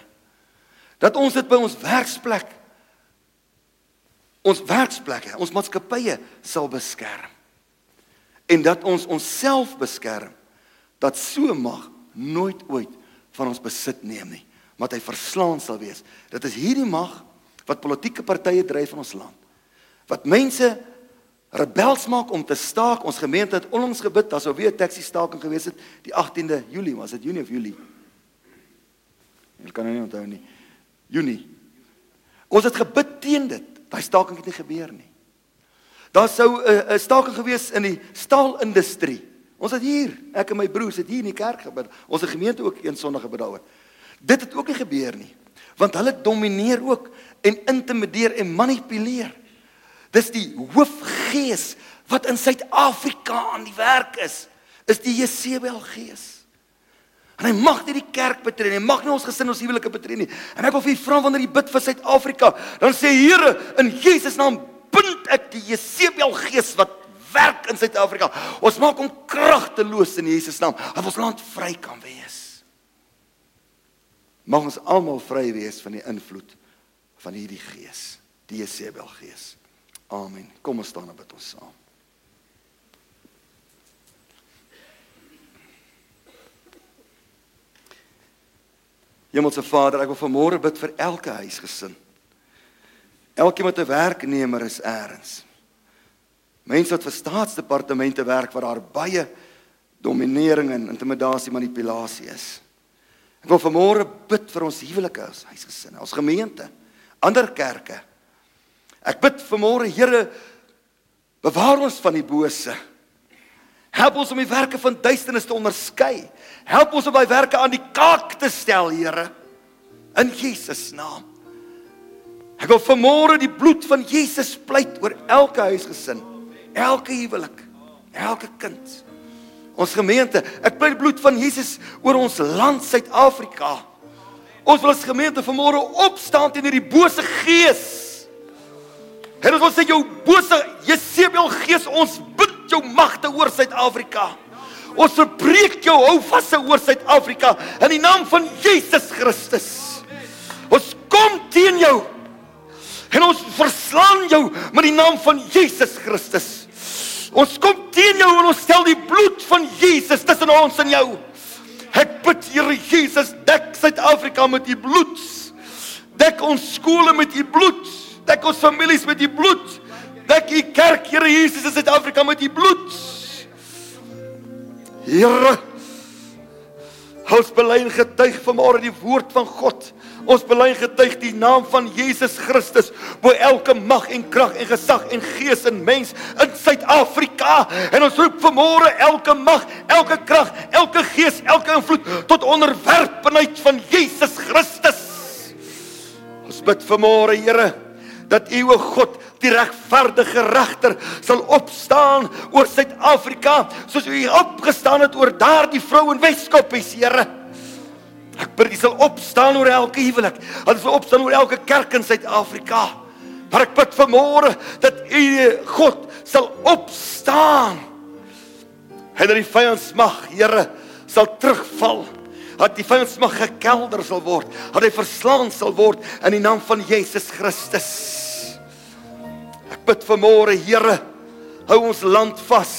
Dat ons dit by ons werksplek ons werksplekke, ons maatskappye sal beskerm en dat ons onsself beskerm dat so mag nooit ooit van ons besit neem nie maar hy verslaan sal wees. Dit is hierdie mag wat politieke partye dryf in ons land wat mense rebels maak om te staak. Ons gemeente het onlangs gebid daar sou weer 'n taxi staking gewees het die 18de Julie was dit Junie of Julie ek kan nou nie onthou nie. Junie ons het gebid teen dit. Daai staking het nie gebeur nie Daar sou 'n uh, 'n staking gewees in die staalindustrie. Ons het hier, ek en my broers het hier in die kerk gebid. Ons het gemeente ook een Sondag gebid daaroor. Dit het ook nie gebeur nie. Want hulle domineer ook en intimideer en manipuleer. Dis die hoofgees wat in Suid-Afrika aan die werk is, is die Jesebel gees. En hy mag nie die kerk betree nie, mag nie ons gesin ons huwelike betree nie. En ek wil vir u vra wanneer jy bid vir Suid-Afrika, dan sê Here in Jesus naam bind ek die Jesebel gees wat werk in Suid-Afrika. Ons maak hom kragteloos in Jesus naam. Dat ons land vry kan wees. Mag ons almal vry wees van die invloed van hierdie gees, die Jesebel gees. Amen. Kom ons staan en bid ons saam. Hemelse Vader, ek wil vanmôre bid vir elke huisgesin. Elkeen wat 'n werknemer is eers. Mense wat vir staatsdepartemente werk waar daar baie dominering en intimidasie manipulasie is. Ek wil vanmôre bid vir ons huwelike, ons huisgesinne, ons gemeente, ander kerke. Ek bid vanmôre, Here, bewaar ons van die bose. Help ons om die werke van duisternis te onderskei. Help ons om by werke aan die kaak te stel, Here. In Jesus naam. Ek wil vanmôre die bloed van Jesus pleit oor elke huisgesin, elke huwelik, elke kind. Ons gemeente, ek pleit die bloed van Jesus oor ons land Suid-Afrika. Ons wil as gemeente vanmôre opstaan teen hierdie bose gees. Here, ons sê jou bose Jesebel gees, ons bind jou magte oor Suid-Afrika. Ons verbreek jou houvasse oor Suid-Afrika in die naam van Jesus Christus. Ons kom teen jou En ons verslaan jou met die naam van Jesus Christus. Ons kom teen jou en ons stel die bloed van Jesus tussen ons en jou. Ek bid Here Jesus, dek Suid-Afrika met u bloed. Dek ons skole met u bloed. Dek ons families met u bloed. Dek u kerk, Here Jesus, in Suid-Afrika met u bloed. Here, ons bely en getuig vanmôre die woord van God Ons bely getuig die naam van Jesus Christus bo elke mag en krag en gesag en gees en mens in Suid-Afrika. En ons roep vanmôre elke mag, elke krag, elke gees, elke invloed tot onderwerping van Jesus Christus. Ons bid vanmôre, Here, dat U o God die regverdige regter sal opstaan oor Suid-Afrika soos U opgestaan het oor daardie vrou in Weskop, Here. Bid jy sal opstaan oor elke huwelik. Dat sal opstaan oor elke kerk in Suid-Afrika. Maar ek bid vanmôre dat U God sal opstaan. En dat die vyandsmag, Here, sal terugval. Dat die vyandsmag gekelder sal word. Dat hy verslaan sal word in die naam van Jesus Christus. Ek bid vanmôre, Here, hou ons land vas.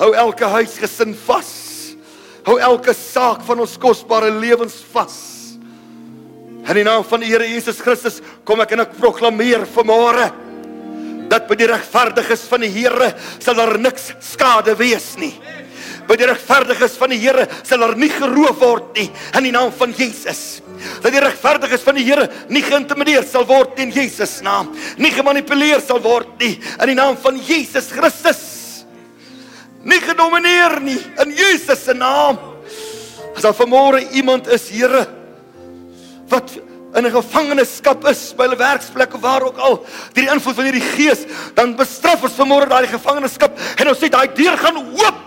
Hou elke huisgesin vas. Hou elke saak van ons kosbare lewens vas. In die naam van die Here Jesus Christus kom ek en ek proklameer vanmôre dat by die regverdiges van die Here sal daar niks skade wees nie. By die regverdiges van die Here sal daar nie geroof word nie in die naam van Jesus. Dat die regverdiges van die Here nie geïntimideer sal word in Jesus naam, nie gemanipuleer sal word nie in die naam van Jesus Christus nie gedomineer nie in Jesus se naam. As daar vanmôre iemand is, Here, wat in 'n gevangenskap is by 'n werksplek of waar ook al, deur die invloed van hierdie gees, dan bestraf ons vanmôre daai gevangenskap en ons sê daai deur gaan oop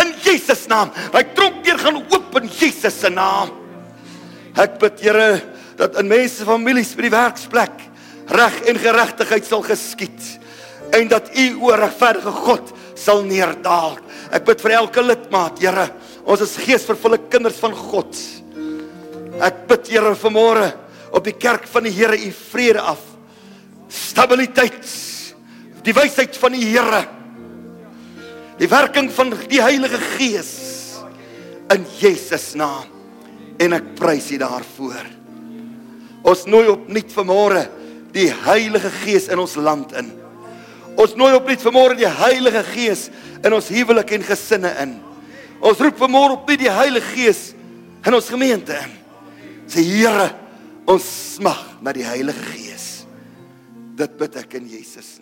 in Jesus naam. Daai tronk deur gaan oop in Jesus se naam. Ek bid, Here, dat in mense families by die werksplek reg en geregtigheid sal geskied en dat U o regverdige God sal neerdaal. Ek bid vir elke lidmaat, Here. Ons is geesvervulle kinders van God. Ek bid, Here, vanmôre op die kerk van die Here u vrede af. Stabiliteit. Die wysheid van die Here. Die werking van die Heilige Gees in Jesus naam. En ek prys U daarvoor. Ons nooi opnuut vanmôre die Heilige Gees in ons land in. Ons nooi op net vanmôre die Heilige Gees in ons huwelik en gesinne in. Ons roep vanmôre op net die Heilige Gees in ons gemeente in. Sê Here, ons smag na die Heilige Gees. Dit bid ek in Jesus.